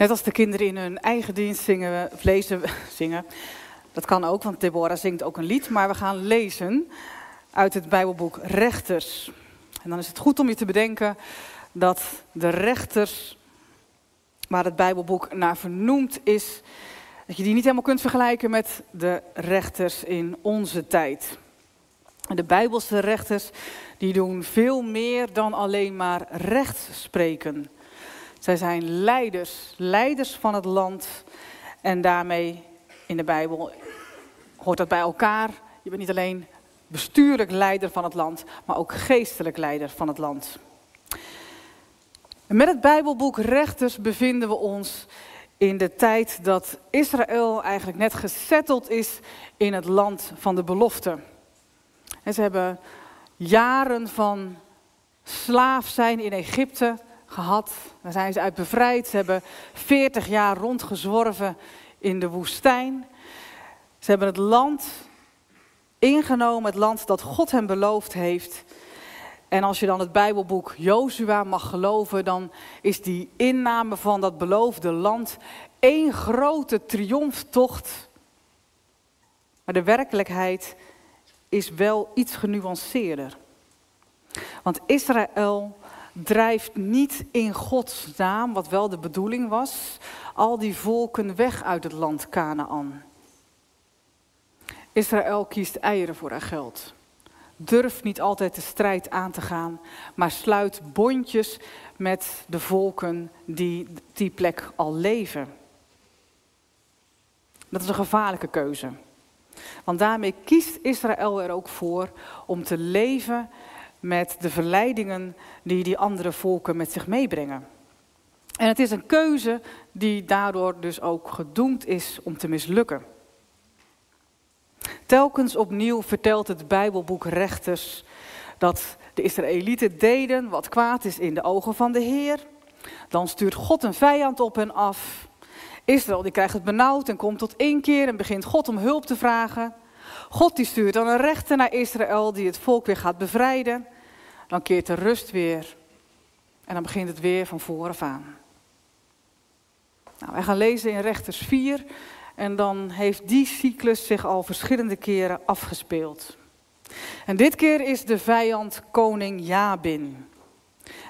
Net als de kinderen in hun eigen dienst zingen, lezen, zingen. Dat kan ook, want Deborah zingt ook een lied. Maar we gaan lezen uit het Bijbelboek Rechters. En dan is het goed om je te bedenken dat de rechters, waar het Bijbelboek naar vernoemd is, dat je die niet helemaal kunt vergelijken met de rechters in onze tijd. De Bijbelse rechters die doen veel meer dan alleen maar recht spreken. Zij zijn leiders, leiders van het land. En daarmee in de Bijbel hoort dat bij elkaar. Je bent niet alleen bestuurlijk leider van het land, maar ook geestelijk leider van het land. Met het Bijbelboek Rechters bevinden we ons in de tijd dat Israël eigenlijk net gesetteld is in het land van de belofte. En ze hebben jaren van slaaf zijn in Egypte gehad. Daar zijn ze uit bevrijd. Ze hebben 40 jaar rondgezworven in de woestijn. Ze hebben het land ingenomen, het land dat God hen beloofd heeft. En als je dan het Bijbelboek Jozua mag geloven, dan is die inname van dat beloofde land één grote triomftocht. Maar de werkelijkheid is wel iets genuanceerder. Want Israël drijft niet in Gods naam, wat wel de bedoeling was, al die volken weg uit het land Canaan. Israël kiest eieren voor haar geld. Durft niet altijd de strijd aan te gaan, maar sluit bondjes met de volken die die plek al leven. Dat is een gevaarlijke keuze. Want daarmee kiest Israël er ook voor om te leven met de verleidingen die die andere volken met zich meebrengen. En het is een keuze die daardoor dus ook gedoemd is om te mislukken. Telkens opnieuw vertelt het Bijbelboek Rechters dat de Israëlieten deden wat kwaad is in de ogen van de Heer. Dan stuurt God een vijand op hen af. Israël die krijgt het benauwd en komt tot inkeer en begint God om hulp te vragen. God die stuurt dan een rechter naar Israël die het volk weer gaat bevrijden. Dan keert de rust weer en dan begint het weer van vooraf aan. Nou, wij gaan lezen in Rechters 4 en dan heeft die cyclus zich al verschillende keren afgespeeld. En dit keer is de vijand koning Jabin.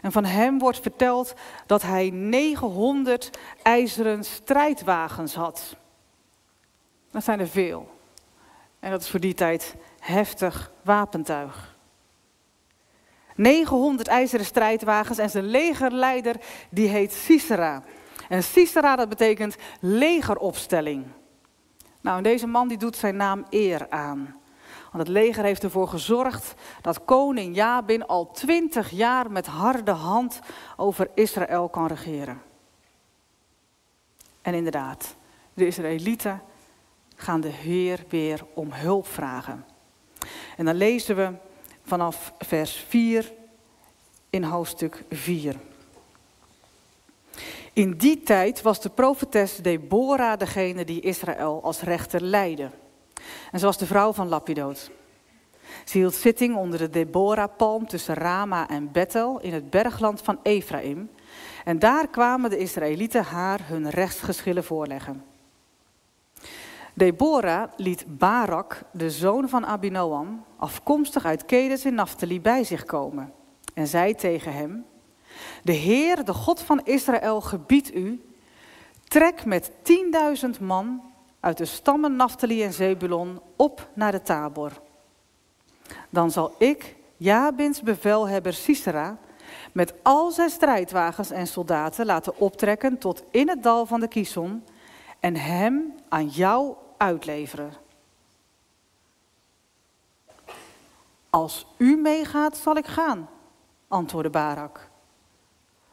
En van hem wordt verteld dat hij 900 ijzeren strijdwagens had. Dat zijn er veel. En dat is voor die tijd heftig wapentuig. 900 ijzeren strijdwagens en zijn legerleider die heet Sisera. En Sisera dat betekent legeropstelling. Nou, en deze man die doet zijn naam eer aan. Want het leger heeft ervoor gezorgd dat koning Jabin al twintig jaar met harde hand over Israël kan regeren. En inderdaad, de Israëlieten gaan de Heer weer om hulp vragen. En dan lezen we vanaf vers 4 in hoofdstuk 4. In die tijd was de profetes Deborah degene die Israël als rechter leidde. En ze was de vrouw van Lapidoot. Ze hield zitting onder de Deborah-palm tussen Rama en Bethel in het bergland van Ephraim. En daar kwamen de Israëlieten haar hun rechtsgeschillen voorleggen. Deborah liet Barak, de zoon van Abinoam, afkomstig uit Kedes in Naphtali, bij zich komen. En zei tegen hem, de Heer, de God van Israël, gebiedt u, trek met tienduizend man uit de stammen Naphtali en Zebulon op naar de Tabor. Dan zal ik, Jabins bevelhebber Sisera, met al zijn strijdwagens en soldaten laten optrekken tot in het dal van de Kison en hem aan jou uitleveren. Als u meegaat, zal ik gaan, antwoordde Barak.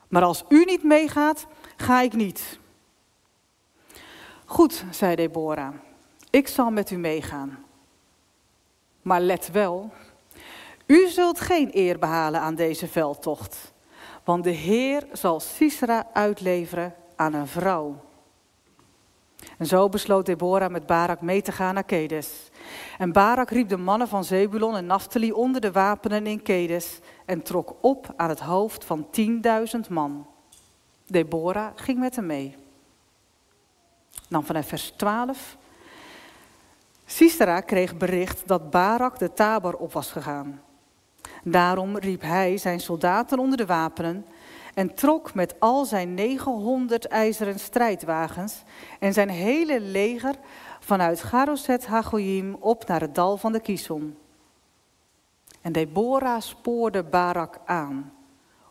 Maar als u niet meegaat, ga ik niet. Goed, zei Deborah, ik zal met u meegaan. Maar let wel, u zult geen eer behalen aan deze veldtocht, want de Heer zal Sisera uitleveren aan een vrouw. En zo besloot Deborah met Barak mee te gaan naar Kedes. En Barak riep de mannen van Zebulon en Naphtali onder de wapenen in Kedes en trok op aan het hoofd van tienduizend man. Deborah ging met hem mee. Dan vanaf vers 12. Sisera kreeg bericht dat Barak de Tabor op was gegaan. Daarom riep hij zijn soldaten onder de wapenen en trok met al zijn 900 ijzeren strijdwagens en zijn hele leger vanuit Garoset Hagoyim op naar het dal van de Kison. En Deborah spoorde Barak aan.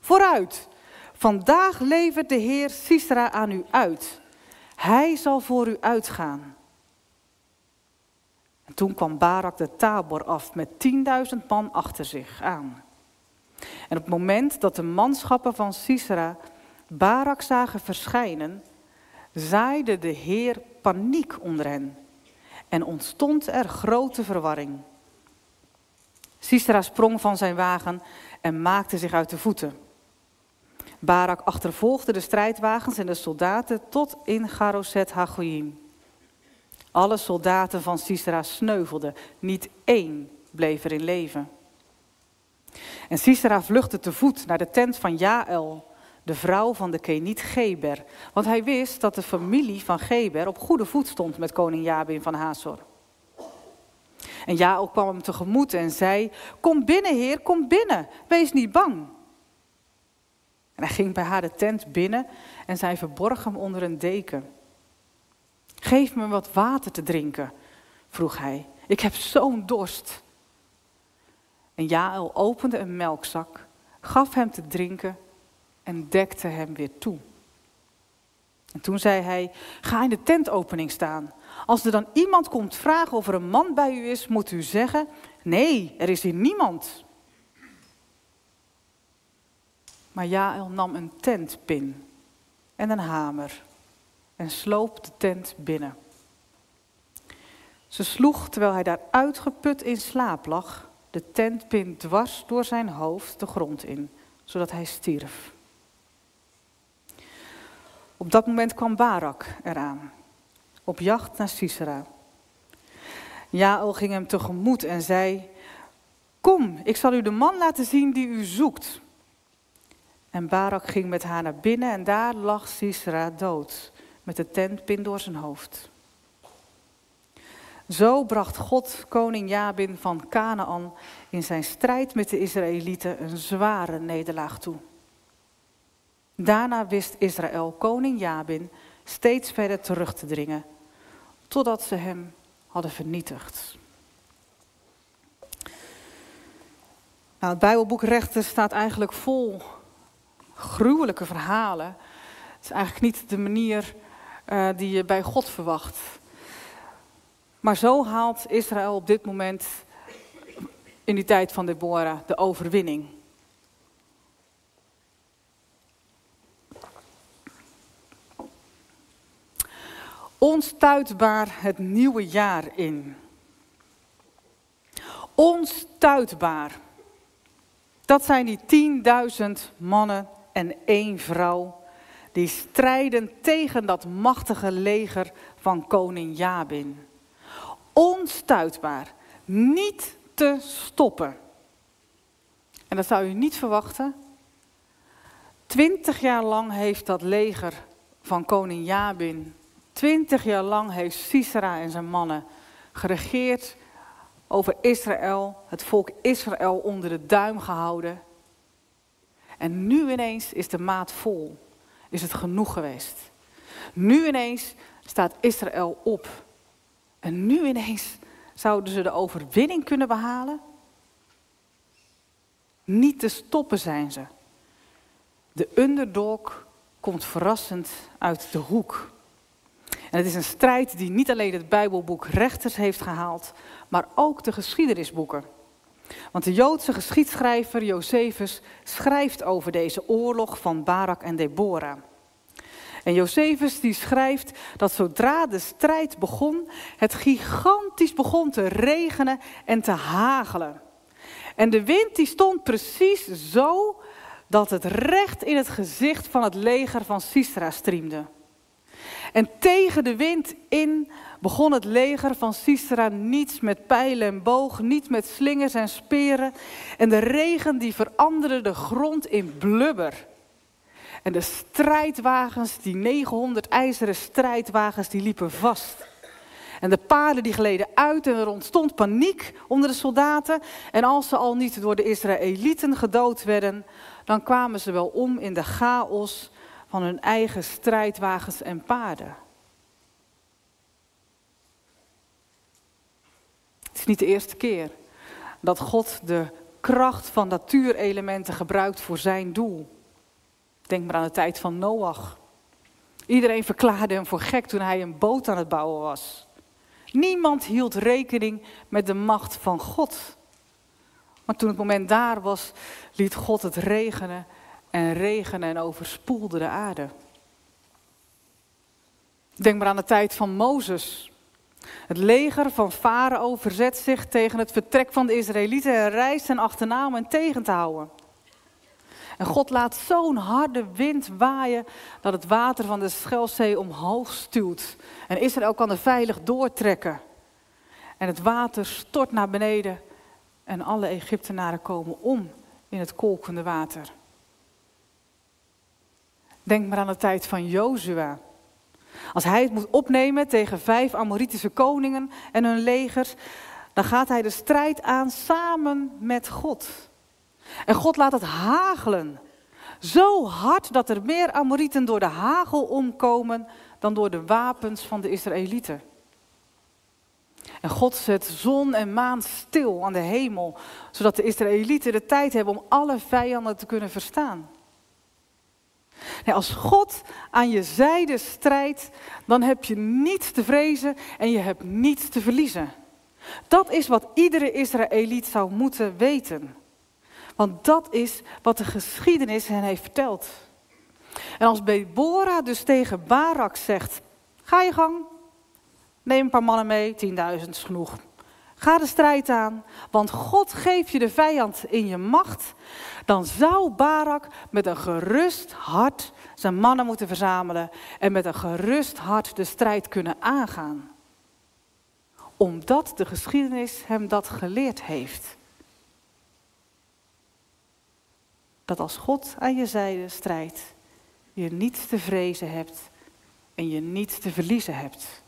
Vooruit, vandaag levert de Heer Sisera aan u uit. Hij zal voor u uitgaan. En toen kwam Barak de Tabor af met 10.000 man achter zich aan. En op het moment dat de manschappen van Sisera Barak zagen verschijnen, zaaide de Heer paniek onder hen en ontstond er grote verwarring. Sisera sprong van zijn wagen en maakte zich uit de voeten. Barak achtervolgde de strijdwagens en de soldaten tot in Garoset Hagoyim. Alle soldaten van Sisera sneuvelden, niet één bleef er in leven. En Sisera vluchtte te voet naar de tent van Jaël, de vrouw van de Keniet Geber. Want hij wist dat de familie van Geber op goede voet stond met koning Jabin van Hazor. En Jaël kwam hem tegemoet en zei, kom binnen heer, kom binnen, wees niet bang. En hij ging bij haar de tent binnen en zij verborg hem onder een deken. Geef me wat water te drinken, vroeg hij. Ik heb zo'n dorst. En Jaël opende een melkzak, gaf hem te drinken en dekte hem weer toe. En toen zei hij: Ga in de tentopening staan. Als er dan iemand komt vragen of er een man bij u is, moet u zeggen: Nee, er is hier niemand. Maar Jaël nam een tentpin en een hamer en sloop de tent binnen. Ze sloeg, terwijl hij daar uitgeput in slaap lag, de tentpin dwars door zijn hoofd de grond in, zodat hij stierf. Op dat moment kwam Barak eraan, op jacht naar Sisera. Jaël ging hem tegemoet en zei, kom, ik zal u de man laten zien die u zoekt. En Barak ging met haar naar binnen en daar lag Sisera dood, met de tentpin door zijn hoofd. Zo bracht God koning Jabin van Canaan in zijn strijd met de Israëlieten een zware nederlaag toe. Daarna wist Israël koning Jabin steeds verder terug te dringen, totdat ze hem hadden vernietigd. Nou, het Bijbelboek Rechter staat eigenlijk vol gruwelijke verhalen. Het is eigenlijk niet de manier uh, die je bij God verwacht. Maar zo haalt Israël op dit moment in die tijd van Deborah de overwinning. Onstuitbaar het nieuwe jaar in. Onstuitbaar. Dat zijn die 10.000 mannen en één vrouw die strijden tegen dat machtige leger van koning Jabin. Onstuitbaar, niet te stoppen. En dat zou u niet verwachten. Twintig jaar lang heeft dat leger van koning Jabin, twintig jaar lang heeft Sisera en zijn mannen geregeerd over Israël, het volk Israël onder de duim gehouden. En nu ineens is de maat vol, is het genoeg geweest. Nu ineens staat Israël op. En nu ineens zouden ze de overwinning kunnen behalen. Niet te stoppen zijn ze. De underdog komt verrassend uit de hoek. En het is een strijd die niet alleen het Bijbelboek Rechters heeft gehaald, maar ook de geschiedenisboeken. Want de Joodse geschiedschrijver Josephus schrijft over deze oorlog van Barak en Deborah. En Josephus die schrijft dat zodra de strijd begon, het gigantisch begon te regenen en te hagelen. En de wind die stond precies zo dat het recht in het gezicht van het leger van Sisera striemde. En tegen de wind in begon het leger van Sisera niets met pijlen en boog, niet met slingers en speren. En de regen die veranderde de grond in blubber. En de strijdwagens, die 900 ijzeren strijdwagens, die liepen vast. En de paarden die gleden uit en er ontstond paniek onder de soldaten. En als ze al niet door de Israëlieten gedood werden, dan kwamen ze wel om in de chaos van hun eigen strijdwagens en paarden. Het is niet de eerste keer dat God de kracht van natuurelementen gebruikt voor zijn doel. Denk maar aan de tijd van Noach. Iedereen verklaarde hem voor gek toen hij een boot aan het bouwen was. Niemand hield rekening met de macht van God. Maar toen het moment daar was, liet God het regenen en regenen en overspoelde de aarde. Denk maar aan de tijd van Mozes. Het leger van Farao verzet zich tegen het vertrek van de Israëlieten en reist hen achterna om hen tegen te houden. En God laat zo'n harde wind waaien dat het water van de Schelzee omhoog stuwt. En Israël kan er veilig doortrekken. En het water stort naar beneden en alle Egyptenaren komen om in het kolkende water. Denk maar aan de tijd van Jozua. Als hij het moet opnemen tegen vijf Amoritische koningen en hun legers, dan gaat hij de strijd aan samen met God. En God laat het hagelen. Zo hard dat er meer Amorieten door de hagel omkomen dan door de wapens van de Israëlieten. En God zet zon en maan stil aan de hemel, zodat de Israëlieten de tijd hebben om alle vijanden te kunnen verstaan. als God aan je zijde strijdt, dan heb je niets te vrezen en je hebt niets te verliezen. Dat is wat iedere Israëliet zou moeten weten. Want dat is wat de geschiedenis hen heeft verteld. En als Deborah dus tegen Barak zegt: Ga je gang, neem een paar mannen mee, 10.000 is genoeg. Ga de strijd aan, want God geeft je de vijand in je macht. Dan zou Barak met een gerust hart zijn mannen moeten verzamelen en met een gerust hart de strijd kunnen aangaan. Omdat de geschiedenis hem dat geleerd heeft. Dat als God aan je zijde strijdt, je niets te vrezen hebt en je niets te verliezen hebt.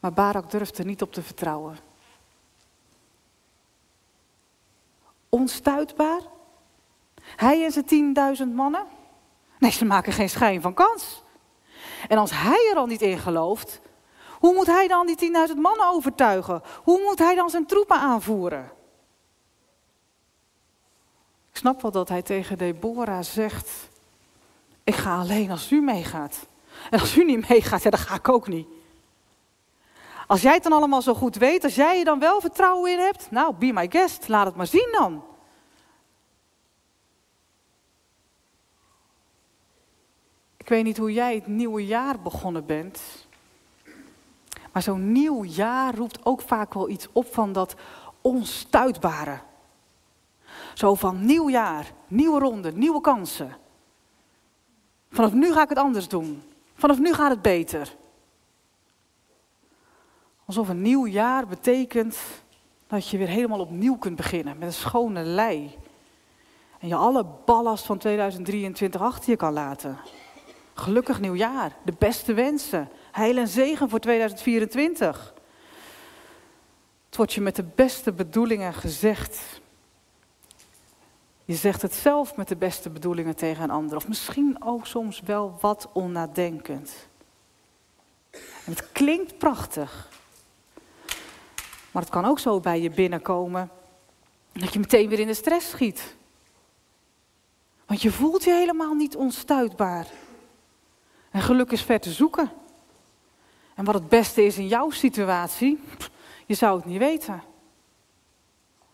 Maar Barak durfde niet op te vertrouwen. Onstuitbaar? Hij en zijn tienduizend mannen? Nee, ze maken geen schijn van kans. En als hij er al niet in gelooft, hoe moet hij dan die tienduizend mannen overtuigen? Hoe moet hij dan zijn troepen aanvoeren? Snap wel dat hij tegen Deborah zegt: Ik ga alleen als u meegaat. En als u niet meegaat, ja, dan ga ik ook niet. Als jij het dan allemaal zo goed weet, als jij er dan wel vertrouwen in hebt, nou, be my guest, laat het maar zien dan. Ik weet niet hoe jij het nieuwe jaar begonnen bent. Maar zo'n nieuw jaar roept ook vaak wel iets op van dat onstuitbare. Zo van nieuw jaar, nieuwe ronde, nieuwe kansen. Vanaf nu ga ik het anders doen. Vanaf nu gaat het beter. Alsof een nieuw jaar betekent dat je weer helemaal opnieuw kunt beginnen met een schone lei. En je alle ballast van 2023 achter je kan laten. Gelukkig nieuwjaar, de beste wensen, heil en zegen voor 2024. Het wordt je met de beste bedoelingen gezegd. Je zegt het zelf met de beste bedoelingen tegen een ander. Of misschien ook soms wel wat onnadenkend. En het klinkt prachtig. Maar het kan ook zo bij je binnenkomen dat je meteen weer in de stress schiet. Want je voelt je helemaal niet onstuitbaar. En geluk is ver te zoeken. En wat het beste is in jouw situatie, je zou het niet weten.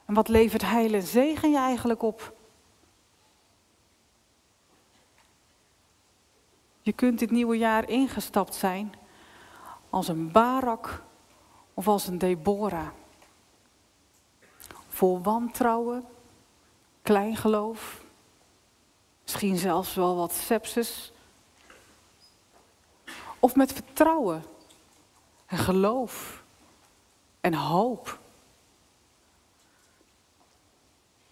En wat levert heil en zegen je eigenlijk op? Je kunt dit nieuwe jaar ingestapt zijn als een Barak of als een Deborah. Vol wantrouwen, kleingeloof, misschien zelfs wel wat sepsis. Of met vertrouwen en geloof en hoop.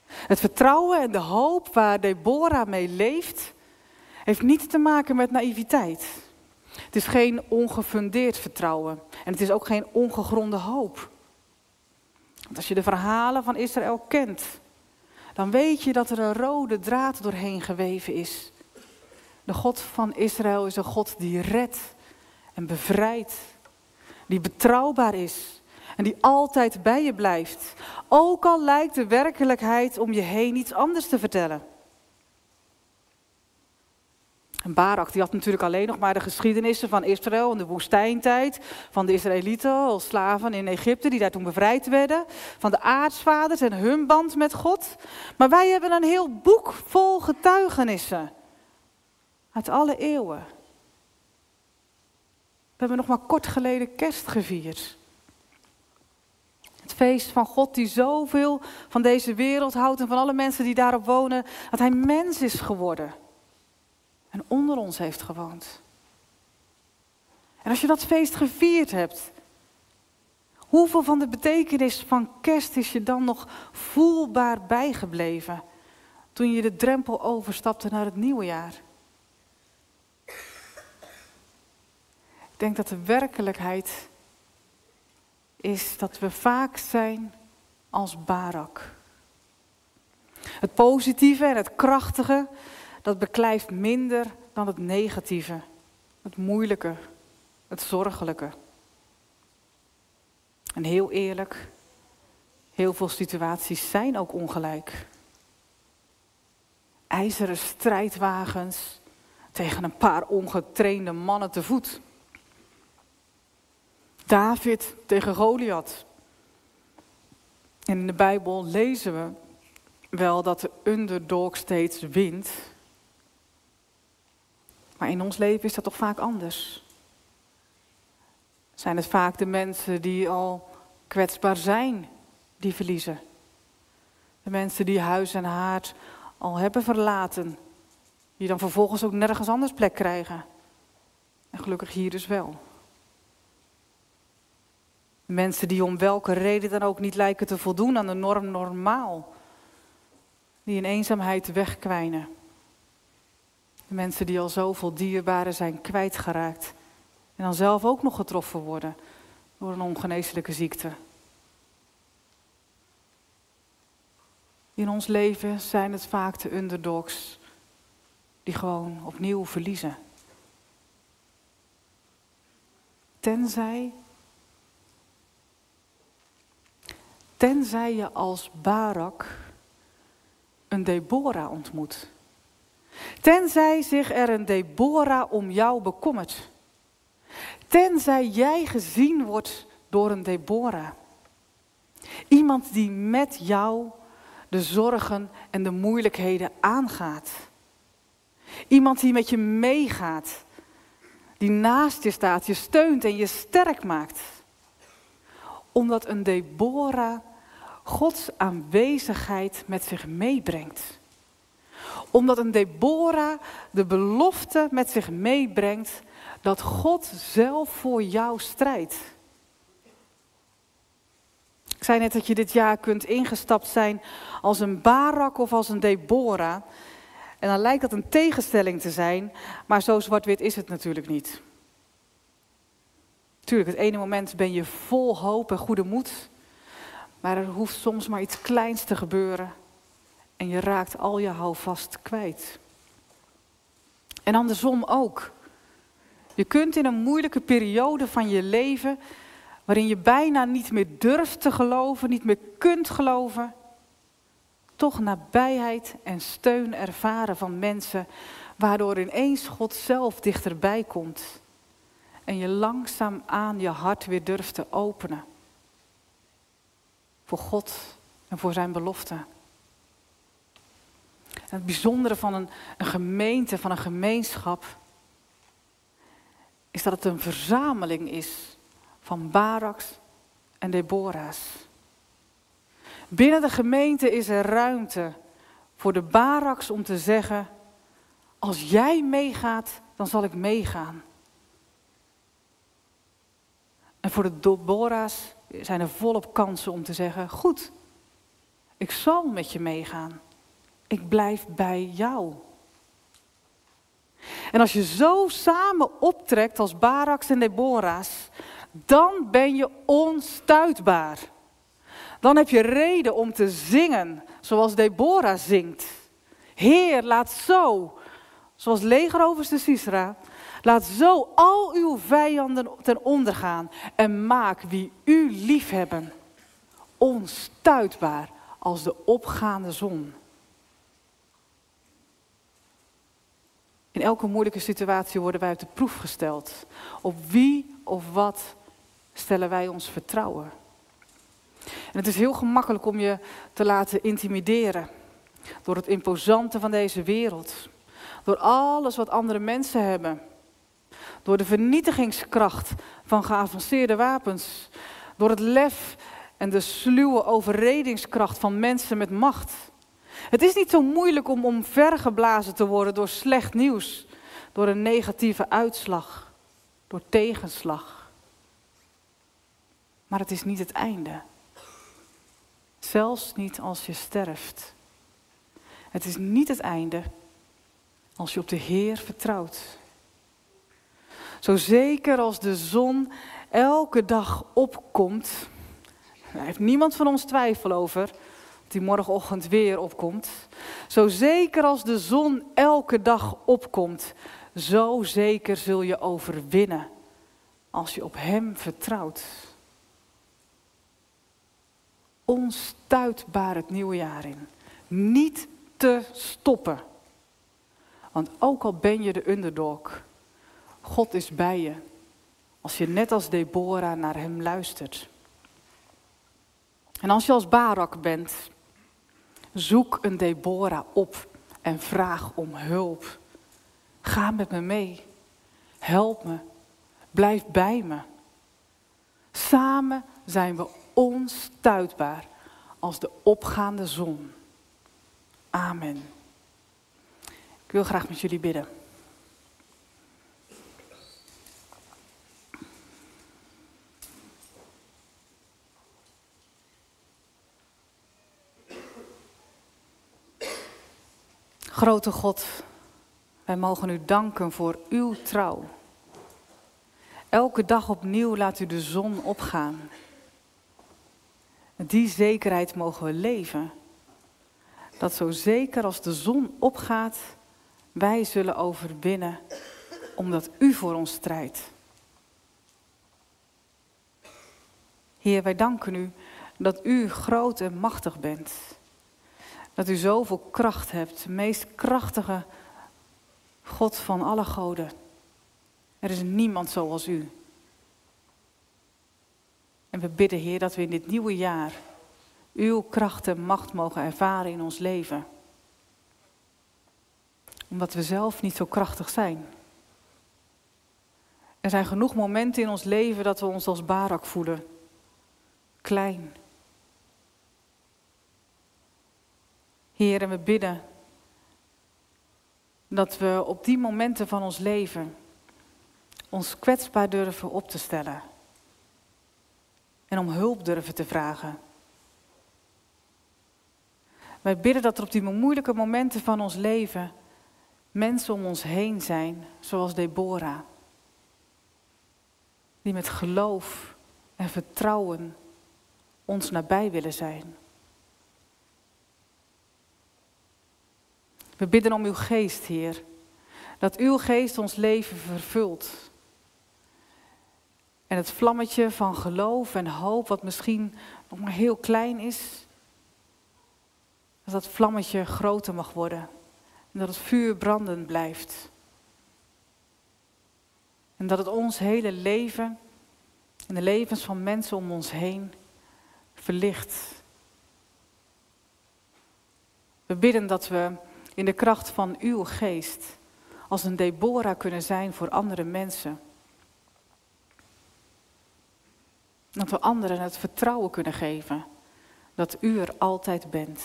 Het vertrouwen en de hoop waar Deborah mee leeft, heeft niets te maken met naïviteit. Het is geen ongefundeerd vertrouwen en het is ook geen ongegronde hoop. Want als je de verhalen van Israël kent, dan weet je dat er een rode draad doorheen geweven is. De God van Israël is een God die redt en bevrijdt, die betrouwbaar is en die altijd bij je blijft. Ook al lijkt de werkelijkheid om je heen iets anders te vertellen. En Barak die had natuurlijk alleen nog maar de geschiedenissen van Israël en de woestijntijd. Van de Israëlieten als slaven in Egypte die daar toen bevrijd werden. Van de aartsvaders en hun band met God. Maar wij hebben een heel boek vol getuigenissen. Uit alle eeuwen. We hebben nog maar kort geleden kerst gevierd. Het feest van God die zoveel van deze wereld houdt en van alle mensen die daarop wonen. Dat hij mens is geworden en onder ons heeft gewoond. En als je dat feest gevierd hebt, hoeveel van de betekenis van kerst is je dan nog voelbaar bijgebleven toen je de drempel overstapte naar het nieuwe jaar? Ik denk dat de werkelijkheid is dat we vaak zijn als Barak. Het positieve en het krachtige dat beklijft minder dan het negatieve, het moeilijke, het zorgelijke. En heel eerlijk, heel veel situaties zijn ook ongelijk. IJzeren strijdwagens tegen een paar ongetrainde mannen te voet. David tegen Goliath. En in de Bijbel lezen we wel dat de underdog steeds wint. Maar in ons leven is dat toch vaak anders. Zijn het vaak de mensen die al kwetsbaar zijn, die verliezen? De mensen die huis en haard al hebben verlaten, die dan vervolgens ook nergens anders plek krijgen. En gelukkig hier dus wel. De mensen die om welke reden dan ook niet lijken te voldoen aan de norm normaal. Die in eenzaamheid wegkwijnen. Mensen die al zoveel dierbaren zijn kwijtgeraakt. En dan zelf ook nog getroffen worden door een ongeneeslijke ziekte. In ons leven zijn het vaak de underdogs die gewoon opnieuw verliezen. Tenzij, tenzij je als Barak een Deborah ontmoet. Tenzij zich er een Deborah om jou bekommert. Tenzij jij gezien wordt door een Deborah. Iemand die met jou de zorgen en de moeilijkheden aangaat. Iemand die met je meegaat. Die naast je staat, je steunt en je sterk maakt. Omdat een Deborah Gods aanwezigheid met zich meebrengt omdat een Deborah de belofte met zich meebrengt dat God zelf voor jou strijdt. Ik zei net dat je dit jaar kunt ingestapt zijn als een Barak of als een Deborah. En dan lijkt dat een tegenstelling te zijn, maar zo zwart-wit is het natuurlijk niet. Tuurlijk, het ene moment ben je vol hoop en goede moed, maar er hoeft soms maar iets kleins te gebeuren en je raakt al je houvast kwijt. En andersom ook. Je kunt in een moeilijke periode van je leven, waarin je bijna niet meer durft te geloven, niet meer kunt geloven, toch nabijheid en steun ervaren van mensen, waardoor ineens God zelf dichterbij komt en je langzaam aan je hart weer durft te openen. Voor God en voor zijn beloften het bijzondere van een, een gemeente, van een gemeenschap, is dat het een verzameling is van Baraks en Deborah's. Binnen de gemeente is er ruimte voor de Baraks om te zeggen: Als jij meegaat, dan zal ik meegaan. En voor de Deborah's zijn er volop kansen om te zeggen: Goed, Ik zal met je meegaan. Ik blijf bij jou. En als je zo samen optrekt als Baraks en Deborah's, dan ben je onstuitbaar. Dan heb je reden om te zingen zoals Deborah zingt. Heer, laat zo, zoals legeroverste Sisra, laat zo al uw vijanden ten onder gaan en maak wie u liefhebben onstuitbaar als de opgaande zon. In elke moeilijke situatie worden wij op de proef gesteld. Op wie of wat stellen wij ons vertrouwen? En het is heel gemakkelijk om je te laten intimideren door het imposante van deze wereld. Door alles wat andere mensen hebben. Door de vernietigingskracht van geavanceerde wapens. Door het lef en de sluwe overredingskracht van mensen met macht. Het is niet zo moeilijk om omvergeblazen te worden door slecht nieuws, door een negatieve uitslag, door tegenslag. Maar het is niet het einde. Zelfs niet als je sterft. Het is niet het einde als je op de Heer vertrouwt. Zo zeker als de zon elke dag opkomt, daar heeft niemand van ons twijfel over die morgenochtend weer opkomt. Zo zeker als de zon elke dag opkomt, zo zeker zul je overwinnen als je op Hem vertrouwt. Onstuitbaar het nieuwe jaar in. Niet te stoppen. Want ook al ben je de underdog, God is bij je. Als je net als Deborah naar Hem luistert. En als je als Barak bent, zoek een Deborah op en vraag om hulp. Ga met me mee. Help me. Blijf bij me. Samen zijn we onstuitbaar als de opgaande zon. Amen. Ik wil graag met jullie bidden. Grote God, wij mogen u danken voor uw trouw. Elke dag opnieuw laat u de zon opgaan. Die zekerheid mogen we leven. Dat zo zeker als de zon opgaat, wij zullen overwinnen, omdat u voor ons strijdt. Heer, wij danken u dat u groot en machtig bent. Dat u zoveel kracht hebt, de meest krachtige God van alle goden. Er is niemand zoals u. En we bidden, Heer, dat we in dit nieuwe jaar uw kracht en macht mogen ervaren in ons leven. Omdat we zelf niet zo krachtig zijn. Er zijn genoeg momenten in ons leven dat we ons als barak voelen. Klein, Heer, en we bidden dat we op die momenten van ons leven ons kwetsbaar durven op te stellen. En om hulp durven te vragen. Wij bidden dat er op die moeilijke momenten van ons leven mensen om ons heen zijn, zoals Deborah. Die met geloof en vertrouwen ons nabij willen zijn. We bidden om uw geest, Heer. Dat uw geest ons leven vervult. En het vlammetje van geloof en hoop, wat misschien nog maar heel klein is, dat dat vlammetje groter mag worden. En dat het vuur brandend blijft. En dat het ons hele leven en de levens van mensen om ons heen verlicht. We bidden dat we in de kracht van uw geest als een Deborah kunnen zijn voor andere mensen. Dat we anderen het vertrouwen kunnen geven dat u er altijd bent.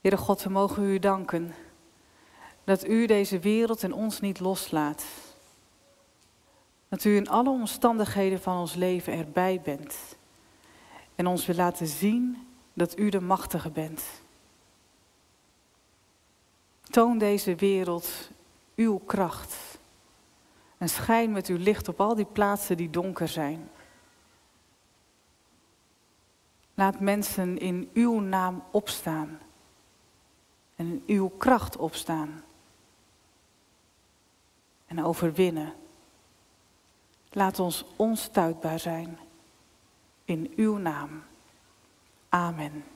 Heere God, we mogen u danken dat u deze wereld en ons niet loslaat. Dat u in alle omstandigheden van ons leven erbij bent. En ons wil laten zien dat u de machtige bent. Toon deze wereld uw kracht. En schijn met uw licht op al die plaatsen die donker zijn. Laat mensen in uw naam opstaan. En in uw kracht opstaan. En overwinnen. Laat ons onstuitbaar zijn. In uw naam. Amen.